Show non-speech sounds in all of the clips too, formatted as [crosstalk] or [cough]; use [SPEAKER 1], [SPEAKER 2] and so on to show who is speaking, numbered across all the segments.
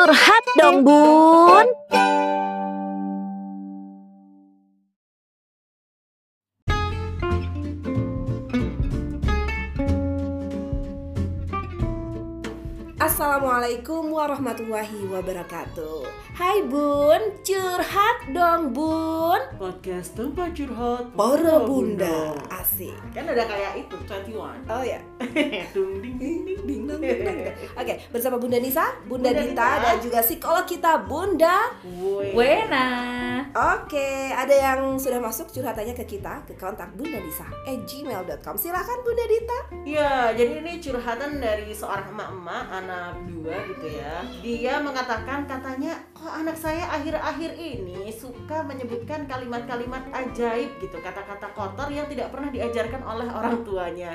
[SPEAKER 1] curhat dong bun
[SPEAKER 2] Assalamualaikum warahmatullahi wabarakatuh. Hai bun, curhat dong bun.
[SPEAKER 3] Podcast tempat curhat
[SPEAKER 2] Para bunda. Asik.
[SPEAKER 3] Kan udah kayak itu, 21
[SPEAKER 2] Oh ya [laughs]
[SPEAKER 3] Dung ding ding ding. [laughs]
[SPEAKER 2] Ding dong, ding dong. Oke, bersama Bunda Nisa, Bunda,
[SPEAKER 3] Bunda
[SPEAKER 2] Dita,
[SPEAKER 3] Dita.
[SPEAKER 2] dan juga psikolog kita Bunda.
[SPEAKER 1] Wena.
[SPEAKER 2] Oke, ada yang sudah masuk curhatannya ke kita Ke kontak Bunda Nisa at gmail.com Silahkan Bunda Dita
[SPEAKER 3] Ya, jadi ini curhatan dari seorang emak-emak anak dua gitu ya. Dia mengatakan katanya, kok anak saya akhir-akhir ini suka menyebutkan kalimat-kalimat ajaib gitu, kata-kata kotor yang tidak pernah diajarkan oleh orang tuanya.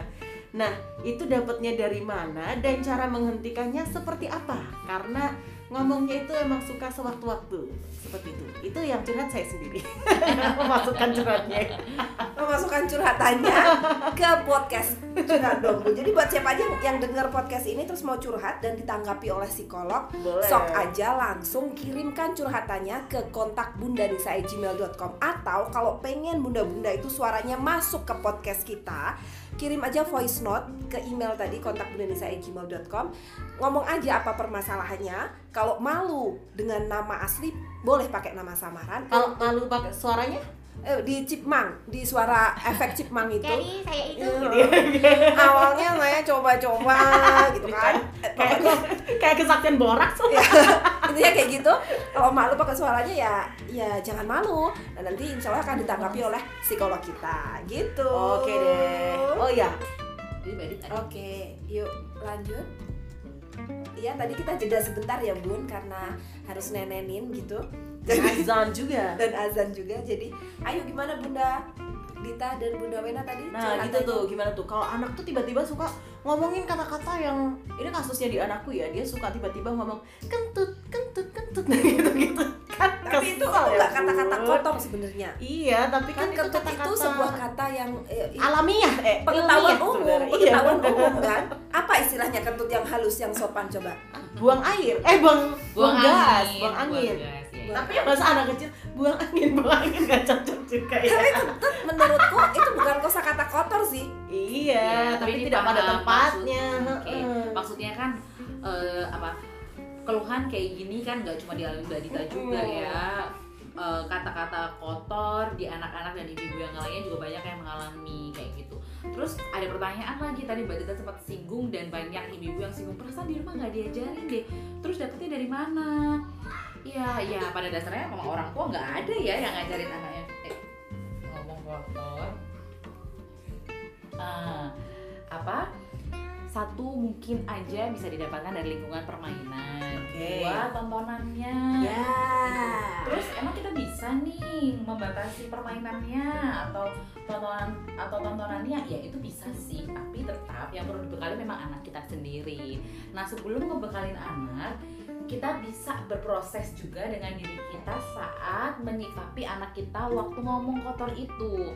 [SPEAKER 3] Nah, itu dapatnya dari mana dan cara menghentikannya seperti apa? Karena ngomongnya itu emang suka sewaktu-waktu seperti itu. Itu yang curhat saya sendiri. [laughs] Memasukkan curhatnya.
[SPEAKER 2] Memasukkan curhatannya [laughs] ke podcast Curhat dong Bun Jadi buat siapa aja yang dengar podcast ini Terus mau curhat dan ditanggapi oleh psikolog
[SPEAKER 3] Boleh.
[SPEAKER 2] Sok aja langsung kirimkan curhatannya ke kontak bundanisa@gmail.com Atau kalau pengen bunda-bunda itu suaranya masuk ke podcast kita Kirim aja voice note ke email tadi kontak bundanisa@gmail.com Ngomong aja apa permasalahannya. Kalau malu dengan nama asli boleh pakai nama samaran.
[SPEAKER 3] Kalau lalu pakai suaranya
[SPEAKER 2] eh, di Cipmang, di suara efek Cipmang itu.
[SPEAKER 4] Jadi saya itu
[SPEAKER 2] Iya. [laughs] awalnya saya coba-coba gitu kan.
[SPEAKER 3] Kayak kayak kesaktian borak
[SPEAKER 2] ya, intinya kayak gitu. Kalau malu pakai suaranya ya ya jangan malu. Nah nanti insya Allah akan ditanggapi oleh psikolog kita. Gitu.
[SPEAKER 3] Oke deh. Oh ya.
[SPEAKER 2] oke yuk lanjut. Iya tadi kita jeda sebentar ya bun karena harus nenenin gitu
[SPEAKER 3] Azan juga. [laughs]
[SPEAKER 2] dan azan juga jadi ayo gimana bunda? Dita dan Bunda Wena tadi?
[SPEAKER 3] Nah gitu tuh gimana tuh? Kalau anak tuh tiba-tiba suka ngomongin kata-kata yang ini kasusnya di anakku ya dia suka tiba-tiba ngomong kentut kentut kentut. Nah, [laughs] gitu gitu. Kan
[SPEAKER 2] tapi itu
[SPEAKER 3] ya,
[SPEAKER 2] enggak kata-kata
[SPEAKER 3] Bun.
[SPEAKER 2] kotor sebenarnya?
[SPEAKER 3] iya tapi
[SPEAKER 2] kan
[SPEAKER 3] kan, itu
[SPEAKER 2] kentut itu
[SPEAKER 3] kata-kata
[SPEAKER 2] sebuah kata yang eh,
[SPEAKER 3] alamiah eh
[SPEAKER 2] pengetahuan umum
[SPEAKER 3] sebenarnya.
[SPEAKER 2] pengetahuan
[SPEAKER 3] Iya. [laughs]
[SPEAKER 2] umum kan? Apa istilahnya kentut yang halus yang sopan coba?
[SPEAKER 3] Buang air. Eh buang buang, gas
[SPEAKER 1] angin,
[SPEAKER 3] buang angin
[SPEAKER 1] gas, ya.
[SPEAKER 2] Buang
[SPEAKER 3] tapi yang bahasa anak kecil buang angin buang angin gak cocok juga ya.
[SPEAKER 2] Tapi kentut menurutku itu bukan kosakata kotor sih.
[SPEAKER 3] Iya
[SPEAKER 1] Iya,
[SPEAKER 3] tapi,
[SPEAKER 1] ini
[SPEAKER 3] tidak pada tempatnya.
[SPEAKER 1] maksud- oke.
[SPEAKER 3] Heeh.
[SPEAKER 1] maksudnya kan eh, apa keluhan kayak gini kan nggak cuma dialami Mbak Dita juga ya. Eh, kata-kata kotor di anak-anak dan ibu-ibu yang lainnya juga banyak yang mengalami kayak gitu. Terus ada pertanyaan lagi tadi Mbak Dita sempat singgung dan banyak ibu-ibu yang singgung perasaan di rumah nggak diajarin deh? Terus dapetnya dari mana Iya, ya pada dasarnya memang orang tua nggak ada ya yang ngajarin anaknya eh, ngomong kotor. Ah, apa? Satu mungkin aja bisa didapatkan dari lingkungan permainan.
[SPEAKER 3] Oke.
[SPEAKER 1] Dua tontonannya.
[SPEAKER 2] ya
[SPEAKER 1] Terus emang kita bisa nih membatasi permainannya atau tontonan atau tontonannya ya itu bisa sih tapi tetap yang perlu dibekali memang anak kita sendiri. Nah sebelum ngebekalin anak kita bisa berproses juga dengan diri kita saat menyikapi anak kita waktu ngomong kotor itu.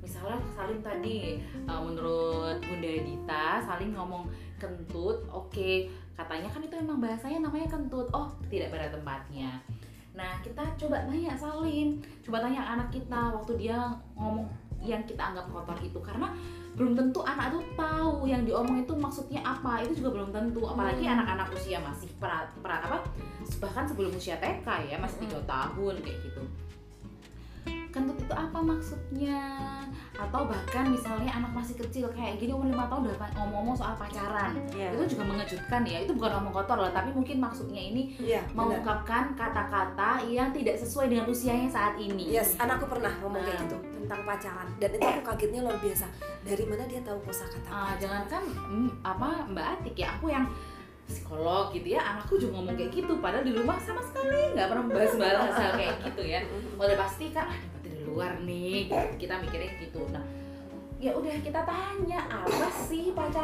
[SPEAKER 1] Misalnya Salim tadi uh, menurut Bunda Dita Salim ngomong kentut, oke katanya kan itu emang bahasanya namanya kentut. Oh tidak pada tempatnya. Nah kita coba tanya Salim, coba tanya anak kita waktu dia ngomong yang kita anggap kotor itu karena belum tentu anak tuh tahu yang diomong itu maksudnya apa. Itu juga belum tentu. Apalagi anak-anak usia masih pra, pra- apa bahkan sebelum usia TK ya masih tiga tahun kayak gitu. Kentut itu apa maksudnya? Atau bahkan misalnya anak masih kecil kayak gini umur lima tahun udah ngomong-ngomong soal pacaran.
[SPEAKER 3] Iya.
[SPEAKER 1] Mengejutkan ya itu bukan ngomong kotor lah tapi mungkin maksudnya ini
[SPEAKER 2] benar.
[SPEAKER 1] mengungkapkan kata-kata yang tidak sesuai dengan usianya saat ini.
[SPEAKER 2] Yes, anakku pernah ngomong kayak gitu tentang pacaran dan itu aku kagetnya luar biasa. Dari mana dia tahu kosakata
[SPEAKER 1] Ah, jangankan mm, apa Mbak Atik ya aku yang psikolog gitu ya anakku juga ngomong kayak gitu padahal di rumah sama sekali nggak pernah bahas-bahas hal kayak gitu ya. Udah pasti kan ah di luar nih kita mikirnya gitu. Nah ya udah kita tanya apa sih pacaran apa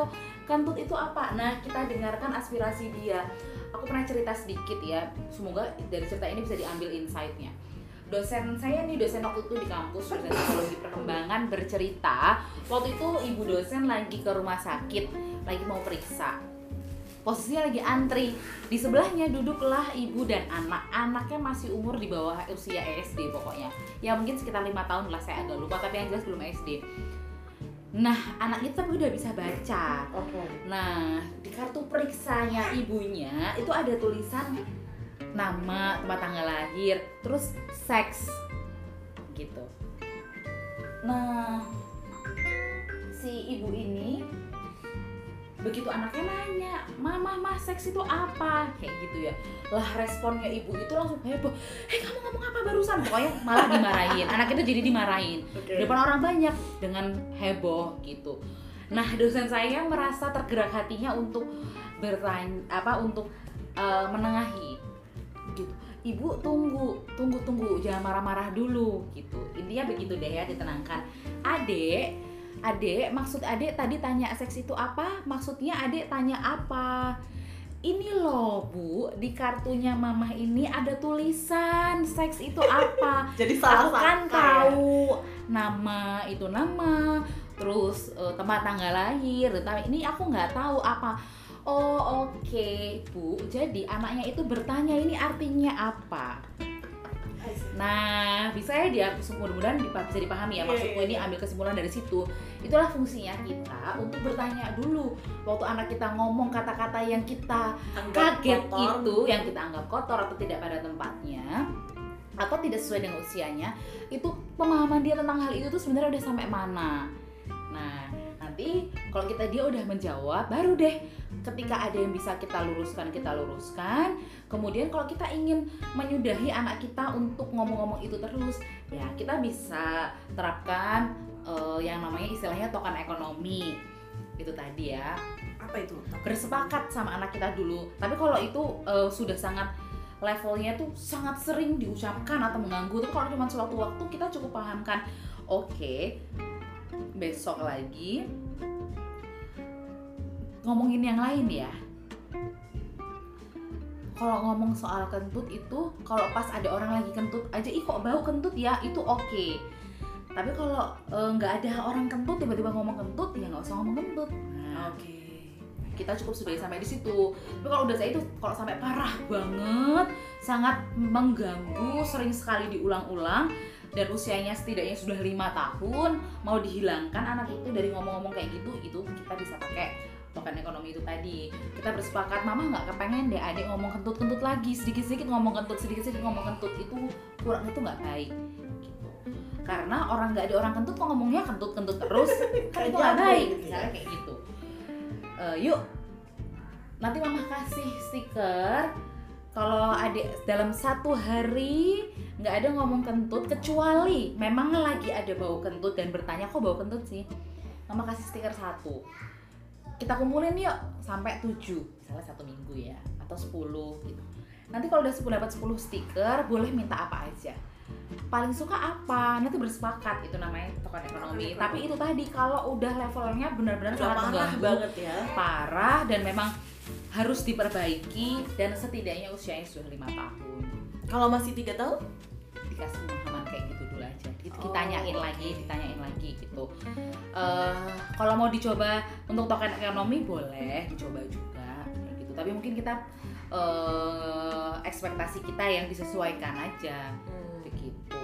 [SPEAKER 1] atau kentut itu apa? Nah kita dengarkan aspirasi dia. Aku pernah cerita sedikit ya semoga dari cerita ini bisa diambil insight-nya. Dosen saya nih dosen waktu itu di kampus dosen psikologi perkembangan bercerita waktu itu ibu dosen lagi ke rumah sakit lagi mau periksa. Posisinya lagi antri. Di sebelahnya duduklah ibu dan anak. Anaknya masih umur di bawah usia SD pokoknya. Ya mungkin sekitar lima tahun lah saya agak lupa tapi yang jelas belum SD nah anak itu tapi udah bisa baca
[SPEAKER 3] Oke.
[SPEAKER 1] Nah, di kartu periksanya ibunya itu ada tulisan nama, tempat tanggal lahir, terus seks gitu. Nah, si ibu ini begitu anaknya nanya, "Mama, mah seks itu apa?" kayak gitu ya. Lah responnya ibu itu langsung heboh. "Hei, kamu ngomong apa barusan?" Pokoknya malah dimarahin. Anak itu jadi dimarahin di depan orang banyak dengan heboh gitu. Nah, dosen saya merasa tergerak hatinya untuk bertanya apa untuk eh, menengahi gitu. Ibu tunggu, tunggu, tunggu, jangan marah-marah dulu gitu. Intinya begitu deh ya ditenangkan. Adek, adek, maksud adek tadi tanya seks itu apa? Maksudnya adek tanya apa? Ini loh bu, di kartunya mamah ini ada tulisan seks itu apa? [laughs]
[SPEAKER 3] Jadi
[SPEAKER 1] aku
[SPEAKER 3] salah
[SPEAKER 1] kan
[SPEAKER 3] sangka ya.
[SPEAKER 1] tahu nama itu nama terus eh, tempat tanggal lahir tapi ini aku nggak tahu apa oh oke bu jadi anaknya itu bertanya ini artinya apa nah bisa ya dia mudah-mudahan bisa dipahami ya
[SPEAKER 3] Iya,
[SPEAKER 1] maksudku
[SPEAKER 3] iya,
[SPEAKER 1] ini
[SPEAKER 3] iya.
[SPEAKER 1] ambil kesimpulan dari situ itulah fungsinya kita untuk bertanya dulu waktu anak kita ngomong kata-kata yang kita
[SPEAKER 3] Anggap
[SPEAKER 1] kaget
[SPEAKER 3] kotor.
[SPEAKER 1] itu yang kita anggap kotor atau tidak pada tempatnya atau tidak sesuai dengan usianya itu pemahaman dia tentang hal itu tuh sebenarnya udah sampai mana nah nanti kalau kita dia udah menjawab baru deh ketika ada yang bisa kita luruskan kita luruskan. Kemudian kalau kita ingin menyudahi anak kita untuk ngomong-ngomong itu terus ya kita bisa terapkan eh, yang namanya istilahnya token ekonomi. Itu tadi ya.
[SPEAKER 2] Apa itu?
[SPEAKER 1] Bersepakat sama anak kita dulu. Tapi kalau itu eh, sudah sangat levelnya tuh sangat sering diucapkan atau mengganggu, tapi kalau cuma suatu waktu kita cukup pahamkan. Oke, besok lagi ngomongin yang lain ya. Kalau ngomong soal kentut itu, kalau pas ada orang lagi kentut aja, ih kok bau kentut ya, itu oke. Tapi kalau eh, nggak ada orang kentut tiba-tiba ngomong kentut, ya nggak usah ngomong kentut. Nah,
[SPEAKER 3] Oke.
[SPEAKER 1] kita cukup sudah sampai di situ. Tapi kalau udah saya itu kalau sampai parah banget, sangat mengganggu, sering sekali diulang-ulang dan usianya setidaknya sudah lima tahun mau dihilangkan anak itu dari ngomong-ngomong kayak gitu itu kita bisa pakai token ekonomi itu tadi. Kita bersepakat mama nggak kepengen deh adik ngomong kentut-kentut lagi sedikit-sedikit ngomong kentut sedikit-sedikit ngomong kentut. Itu kurang itu nggak baik gitu. Karena orang nggak ada orang kentut kok ngomongnya kentut-kentut terus? [laughs] Kan itu nggak baik.
[SPEAKER 3] gitu ya.
[SPEAKER 1] misalnya kayak gitu. Eh, yuk. Nanti mama kasih stiker kalau adik dalam satu hari nggak ada ngomong kentut kecuali memang lagi ada bau kentut dan bertanya kok bau kentut sih? Mama kasih stiker satu kita kumpulin yuk sampai 7 misalnya satu minggu ya atau 10 gitu. Nanti kalau udah 10 dapat 10 stiker boleh minta apa aja. Paling suka apa? Nanti bersepakat itu namanya token ekonomi. Tapi itu tadi kalau udah levelnya benar-benar
[SPEAKER 3] Udah
[SPEAKER 1] sangat
[SPEAKER 3] parah
[SPEAKER 1] mengganggu
[SPEAKER 3] banget ya.
[SPEAKER 1] parah dan memang harus diperbaiki dan setidaknya usianya sudah lima tahun.
[SPEAKER 3] Kalau masih tiga tahun?
[SPEAKER 1] dikasih pemahaman kayak gitu aja. Kita-
[SPEAKER 3] Oh,
[SPEAKER 1] ditanyain
[SPEAKER 3] oke.
[SPEAKER 1] lagi ditanyain lagi gitu. Eh, kalau mau dicoba untuk token ekonomi boleh dicoba juga gitu. Tapi mungkin kita eh, ekspektasi kita yang disesuaikan aja. Begitu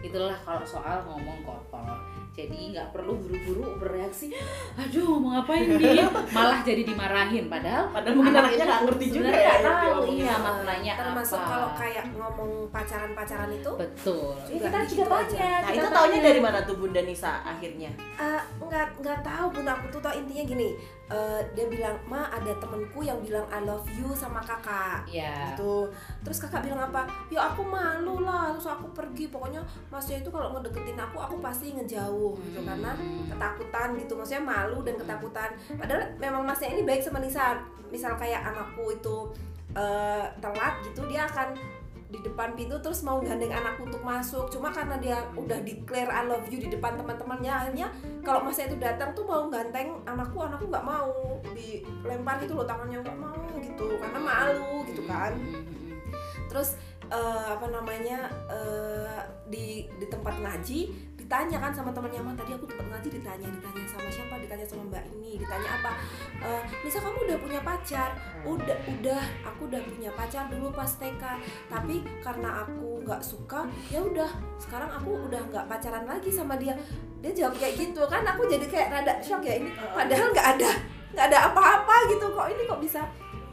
[SPEAKER 1] itulah kalau soal ngomong kotor jadi nggak perlu buru-buru bereaksi aduh ngomong apa ini malah jadi dimarahin. Padahal
[SPEAKER 3] Padahal mungkin
[SPEAKER 1] anak
[SPEAKER 3] anaknya nggak ngerti juga ya.
[SPEAKER 1] tahu. iya maknanya
[SPEAKER 2] termasuk
[SPEAKER 1] apa.
[SPEAKER 2] kalau kayak ngomong pacaran-pacaran itu?
[SPEAKER 1] Betul.
[SPEAKER 2] Juga
[SPEAKER 1] Ya, kita
[SPEAKER 2] gitu
[SPEAKER 1] juga
[SPEAKER 2] aja.
[SPEAKER 1] tanya
[SPEAKER 3] Nah itu taunya dari mana tuh Bunda Nisa akhirnya?
[SPEAKER 2] eh, nggak nggak tahu bunda. Aku tuh tau intinya gini eh, dia bilang ma ada temenku yang bilang I love you sama kakak.
[SPEAKER 1] Iya.
[SPEAKER 2] gitu. Terus kakak bilang apa? Ya aku malu lah terus aku pergi. Pokoknya masnya itu kalau ngedeketin aku aku pasti ngejauh. Gitu karena
[SPEAKER 1] Hmm.
[SPEAKER 2] ketakutan gitu. Maksudnya malu dan ketakutan. Padahal memang masnya ini baik sama Nisa. Misal kayak anakku itu eh, telat gitu dia akan di depan pintu terus mau gandeng anakku untuk masuk. Cuma karena dia udah declare I love you di depan teman-temannya akhirnya kalau masnya itu datang tuh mau ganteng anakku anakku nggak mau. Dilempar gitu loh tangannya nggak mau gitu karena malu gitu kan. Terus eh, apa namanya eh, di di tempat ngaji ditanya kan sama temannya mah tadi aku tempat ngaji ditanya ditanya sama siapa? Ditanya sama mbak ini ditanya apa? "Eh, Nisa kamu udah punya pacar? Udah udah aku udah punya pacar dulu pas TK tapi karena aku nggak suka ya udah sekarang aku udah nggak pacaran lagi sama dia. Dia jawab kayak gitu kan aku jadi kayak rada shock ya ini padahal nggak ada nggak ada apa-apa gitu kok ini kok bisa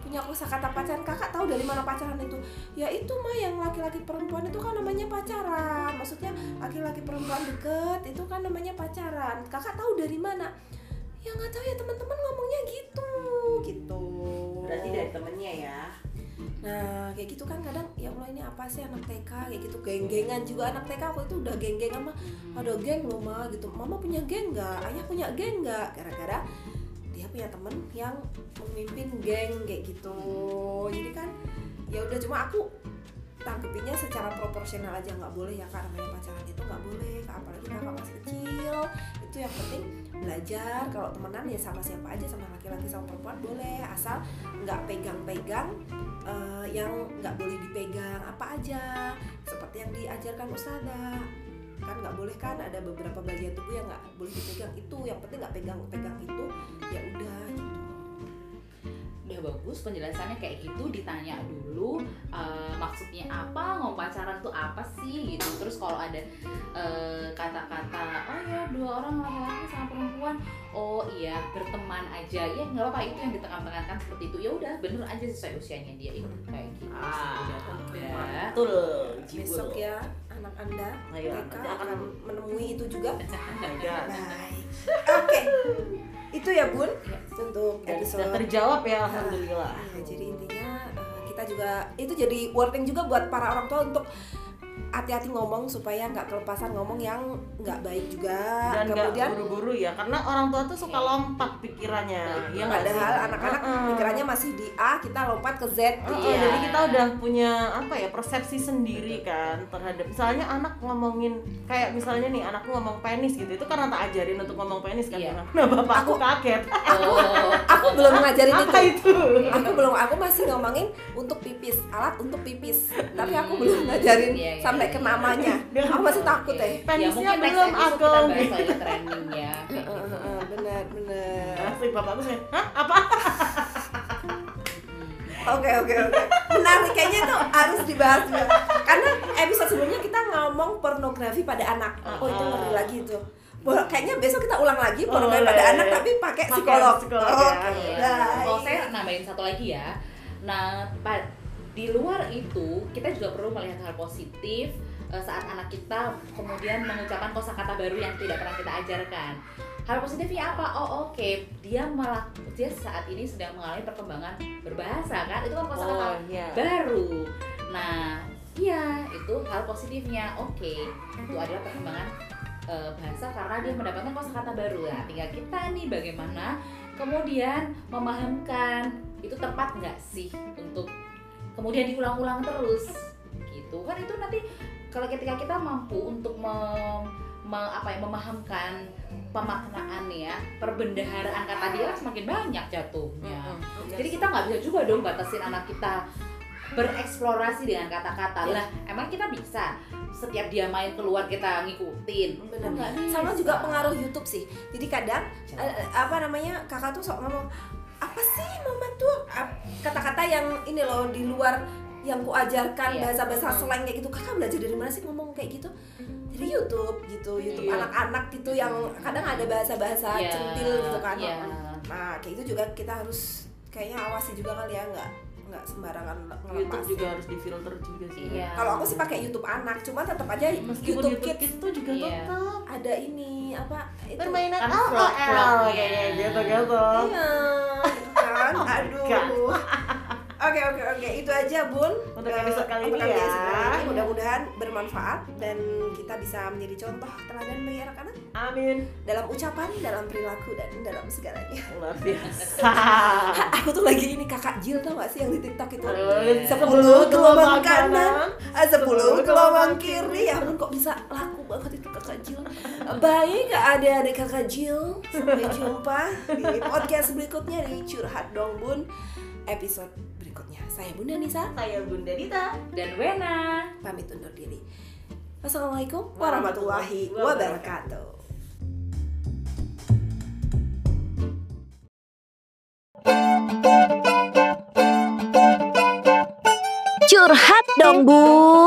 [SPEAKER 2] punya kosakata pacaran. Kakak tahu dari mana pacaran itu? Ya itu mah yang laki-laki perempuan itu kan namanya pacaran. Maksudnya laki-laki perempuan deket itu kan namanya pacaran. Kakak tahu dari mana? Ya nggak tahu ya teman-teman ngomongnya gitu gitu.
[SPEAKER 3] Berarti dari temennya ya?
[SPEAKER 2] Nah kayak gitu kan kadang ya Allah ini apa sih anak TK kayak gitu geng-gengan juga. Anak TK aku itu udah geng-gengan mah ada geng loh mah gitu. Mama punya geng nggak? Ayah punya geng nggak? Gara-gara dia punya temen yang memimpin geng kayak gitu. Jadi kan ya udah cuma aku tangkepinnya secara proporsional aja nggak boleh ya kak namanya pacaran itu nggak boleh apalagi kakak masih kecil. Itu yang penting belajar. Kalau temenan ya sama siapa aja sama laki-laki sama perempuan boleh. Asal nggak pegang-pegang eh, yang nggak boleh dipegang apa aja. Seperti yang diajarkan ustazah kan nggak boleh kan ada beberapa bagian tubuh yang nggak boleh dipegang. Itu yang penting nggak pegang-pegang itu ya udah
[SPEAKER 1] udah bagus penjelasannya kayak gitu ditanya dulu eh, maksudnya apa ngomong pacaran tuh apa sih gitu. Terus kalau ada eh, kata-kata oh ya dua orang laki-laki sama perempuan. Oh iya berteman aja. Ya nggak apa-apa itu yang ditekan-tekankan seperti itu. Ya udah bener aja sesuai usianya dia itu kayak gitu.
[SPEAKER 3] Ah,
[SPEAKER 1] udah
[SPEAKER 3] betul
[SPEAKER 2] besok ya anak anda
[SPEAKER 3] Ayo, nanti
[SPEAKER 2] akan menemui itu juga. [laughs]
[SPEAKER 3] Oh my God.
[SPEAKER 2] baik. Oke itu ya bun
[SPEAKER 1] Ya.
[SPEAKER 2] untuk
[SPEAKER 3] Dan
[SPEAKER 2] episode
[SPEAKER 3] sudah terjawab ya alhamdulillah
[SPEAKER 2] Iya, jadi intinya eh, kita juga itu jadi warning juga buat para orang tua untuk hati-hati ngomong supaya nggak kelepasan ngomong yang nggak baik juga.
[SPEAKER 3] dan
[SPEAKER 2] Kemudian
[SPEAKER 3] buru-buru ya karena orang tua tuh suka lompat pikirannya ya
[SPEAKER 2] padahal anak-anak
[SPEAKER 3] Heeh.
[SPEAKER 2] pikirannya masih di A, kita lompat ke Z gitu
[SPEAKER 1] Iya.
[SPEAKER 2] ya.
[SPEAKER 3] jadi kita udah punya apa ya persepsi sendiri kan terhadap misalnya anak ngomongin kayak misalnya nih anakku ngomong penis gitu itu karena tak ajarin untuk ngomong penis kan
[SPEAKER 1] Iya.
[SPEAKER 3] nah bapak aku kaget
[SPEAKER 1] oh [laughs]
[SPEAKER 2] Aku belum ngajarin
[SPEAKER 3] apa
[SPEAKER 2] itu.
[SPEAKER 3] itu
[SPEAKER 2] Aku belum, aku masih ngomongin untuk pipis, alat untuk pipis. Tapi aku belum ngajarin
[SPEAKER 1] Iya, iya,
[SPEAKER 2] sampai ke namanya. [laughs] Aku masih takut ya.
[SPEAKER 1] ya
[SPEAKER 3] Penisnya
[SPEAKER 1] mungkin next
[SPEAKER 3] belum,
[SPEAKER 1] bahas soal training ya [laughs] gitu.
[SPEAKER 2] heeh, Benar, benar.
[SPEAKER 3] Asli bapakku sih hah apa [laughs]
[SPEAKER 2] Oke oke oke. Menarik kayaknya itu harus dibahas juga. Karena episode sebelumnya kita ngomong pornografi pada anak. Oh itu ngeri lagi itu. Bo- Kayaknya besok kita ulang lagi pornografi
[SPEAKER 3] Boleh.
[SPEAKER 2] pada anak tapi pakai psikolog.
[SPEAKER 3] psikolog,
[SPEAKER 2] Oke.
[SPEAKER 3] ya.
[SPEAKER 1] Oh, saya nambahin satu lagi ya. Nah, di luar itu kita juga perlu melihat hal positif eh, saat anak kita kemudian mengucapkan kosakata baru yang tidak pernah kita ajarkan. Hal positifnya apa? Oh oke, dia malah dia saat ini sedang mengalami perkembangan berbahasa kan? Itu kan kosakata
[SPEAKER 3] oh iya
[SPEAKER 1] baru. Nah, iya itu hal positifnya. Oke, itu adalah perkembangan eh, bahasa karena dia mendapatkan kosakata baru. Nah, tinggal kita nih bagaimana kemudian memahamkan itu tepat nggak sih untuk kemudian diulang-ulang terus. Gitu. Kan itu nanti kalau ketika kita mampu untuk mem- me- apa ya memahamkan pemaknaan ya perbendaharaan kata dia kan semakin banyak jatuhnya. Jadi kita nggak bisa juga dong batasin anak kita bereksplorasi dengan kata-kata.
[SPEAKER 2] Ya.
[SPEAKER 1] lah emang kita bisa setiap dia main keluar kita ngikutin?
[SPEAKER 2] Benar.
[SPEAKER 1] Nggak
[SPEAKER 2] Sama juga pengaruh YouTube sih. Jadi kadang eh, apa namanya kakak tuh sok ngomong apa sih yang ini loh di luar yang kuajarkan
[SPEAKER 1] Iya.
[SPEAKER 2] bahasa-bahasa slang kayak gitu kakak belajar dari mana sih ngomong kayak gitu dari YouTube gitu YouTube
[SPEAKER 3] Iya.
[SPEAKER 2] anak-anak gitu yang kadang ada bahasa-bahasa
[SPEAKER 1] Iya,
[SPEAKER 2] centil gitu kan
[SPEAKER 1] iya.
[SPEAKER 2] nah kayak itu juga kita harus kayaknya awasi juga kali ya nggak nggak sembarangan
[SPEAKER 3] YouTube
[SPEAKER 2] ngelepas
[SPEAKER 3] juga harus difilter juga sih
[SPEAKER 1] Iya.
[SPEAKER 2] kalau aku sih pakai YouTube anak cuma tetap aja
[SPEAKER 3] meskipun
[SPEAKER 2] YouTube,
[SPEAKER 3] YouTube,
[SPEAKER 2] Kids
[SPEAKER 3] tuh juga
[SPEAKER 1] Iya.
[SPEAKER 3] tetap
[SPEAKER 2] ada ini apa itu
[SPEAKER 3] permainan LOL kayak gitu gitu
[SPEAKER 2] Iya, kan?
[SPEAKER 3] Oh
[SPEAKER 2] Aduh. Oke oke oke itu aja bun
[SPEAKER 3] Untuk
[SPEAKER 2] Eh,
[SPEAKER 3] episode kali ini ya.
[SPEAKER 2] ini. Mudah-mudahan bermanfaat dan kita bisa menjadi contoh teladan bagi anak-anak
[SPEAKER 3] amin
[SPEAKER 2] dalam ucapan, dalam perilaku dan dalam segalanya.
[SPEAKER 3] luar biasa [laughs]
[SPEAKER 2] Aku tuh lagi ini kakak Jill tau gak sih yang di TikTok itu? Sepuluh gelombang kanan, ah, sepuluh gelombang kiri. Ya ampun kok bisa laku banget itu kakak Jill. Baik adik-adik kakak Jill. Sampai jumpa di podcast berikutnya di Curhat Dong Bun episode berikutnya. Saya Bunda Nisa,
[SPEAKER 3] saya Bunda Dita,
[SPEAKER 1] dan Wena.
[SPEAKER 2] Pamit undur diri. Wassalamualaikum warahmatullahi wabarakatuh.
[SPEAKER 4] Curhat dong, Bu.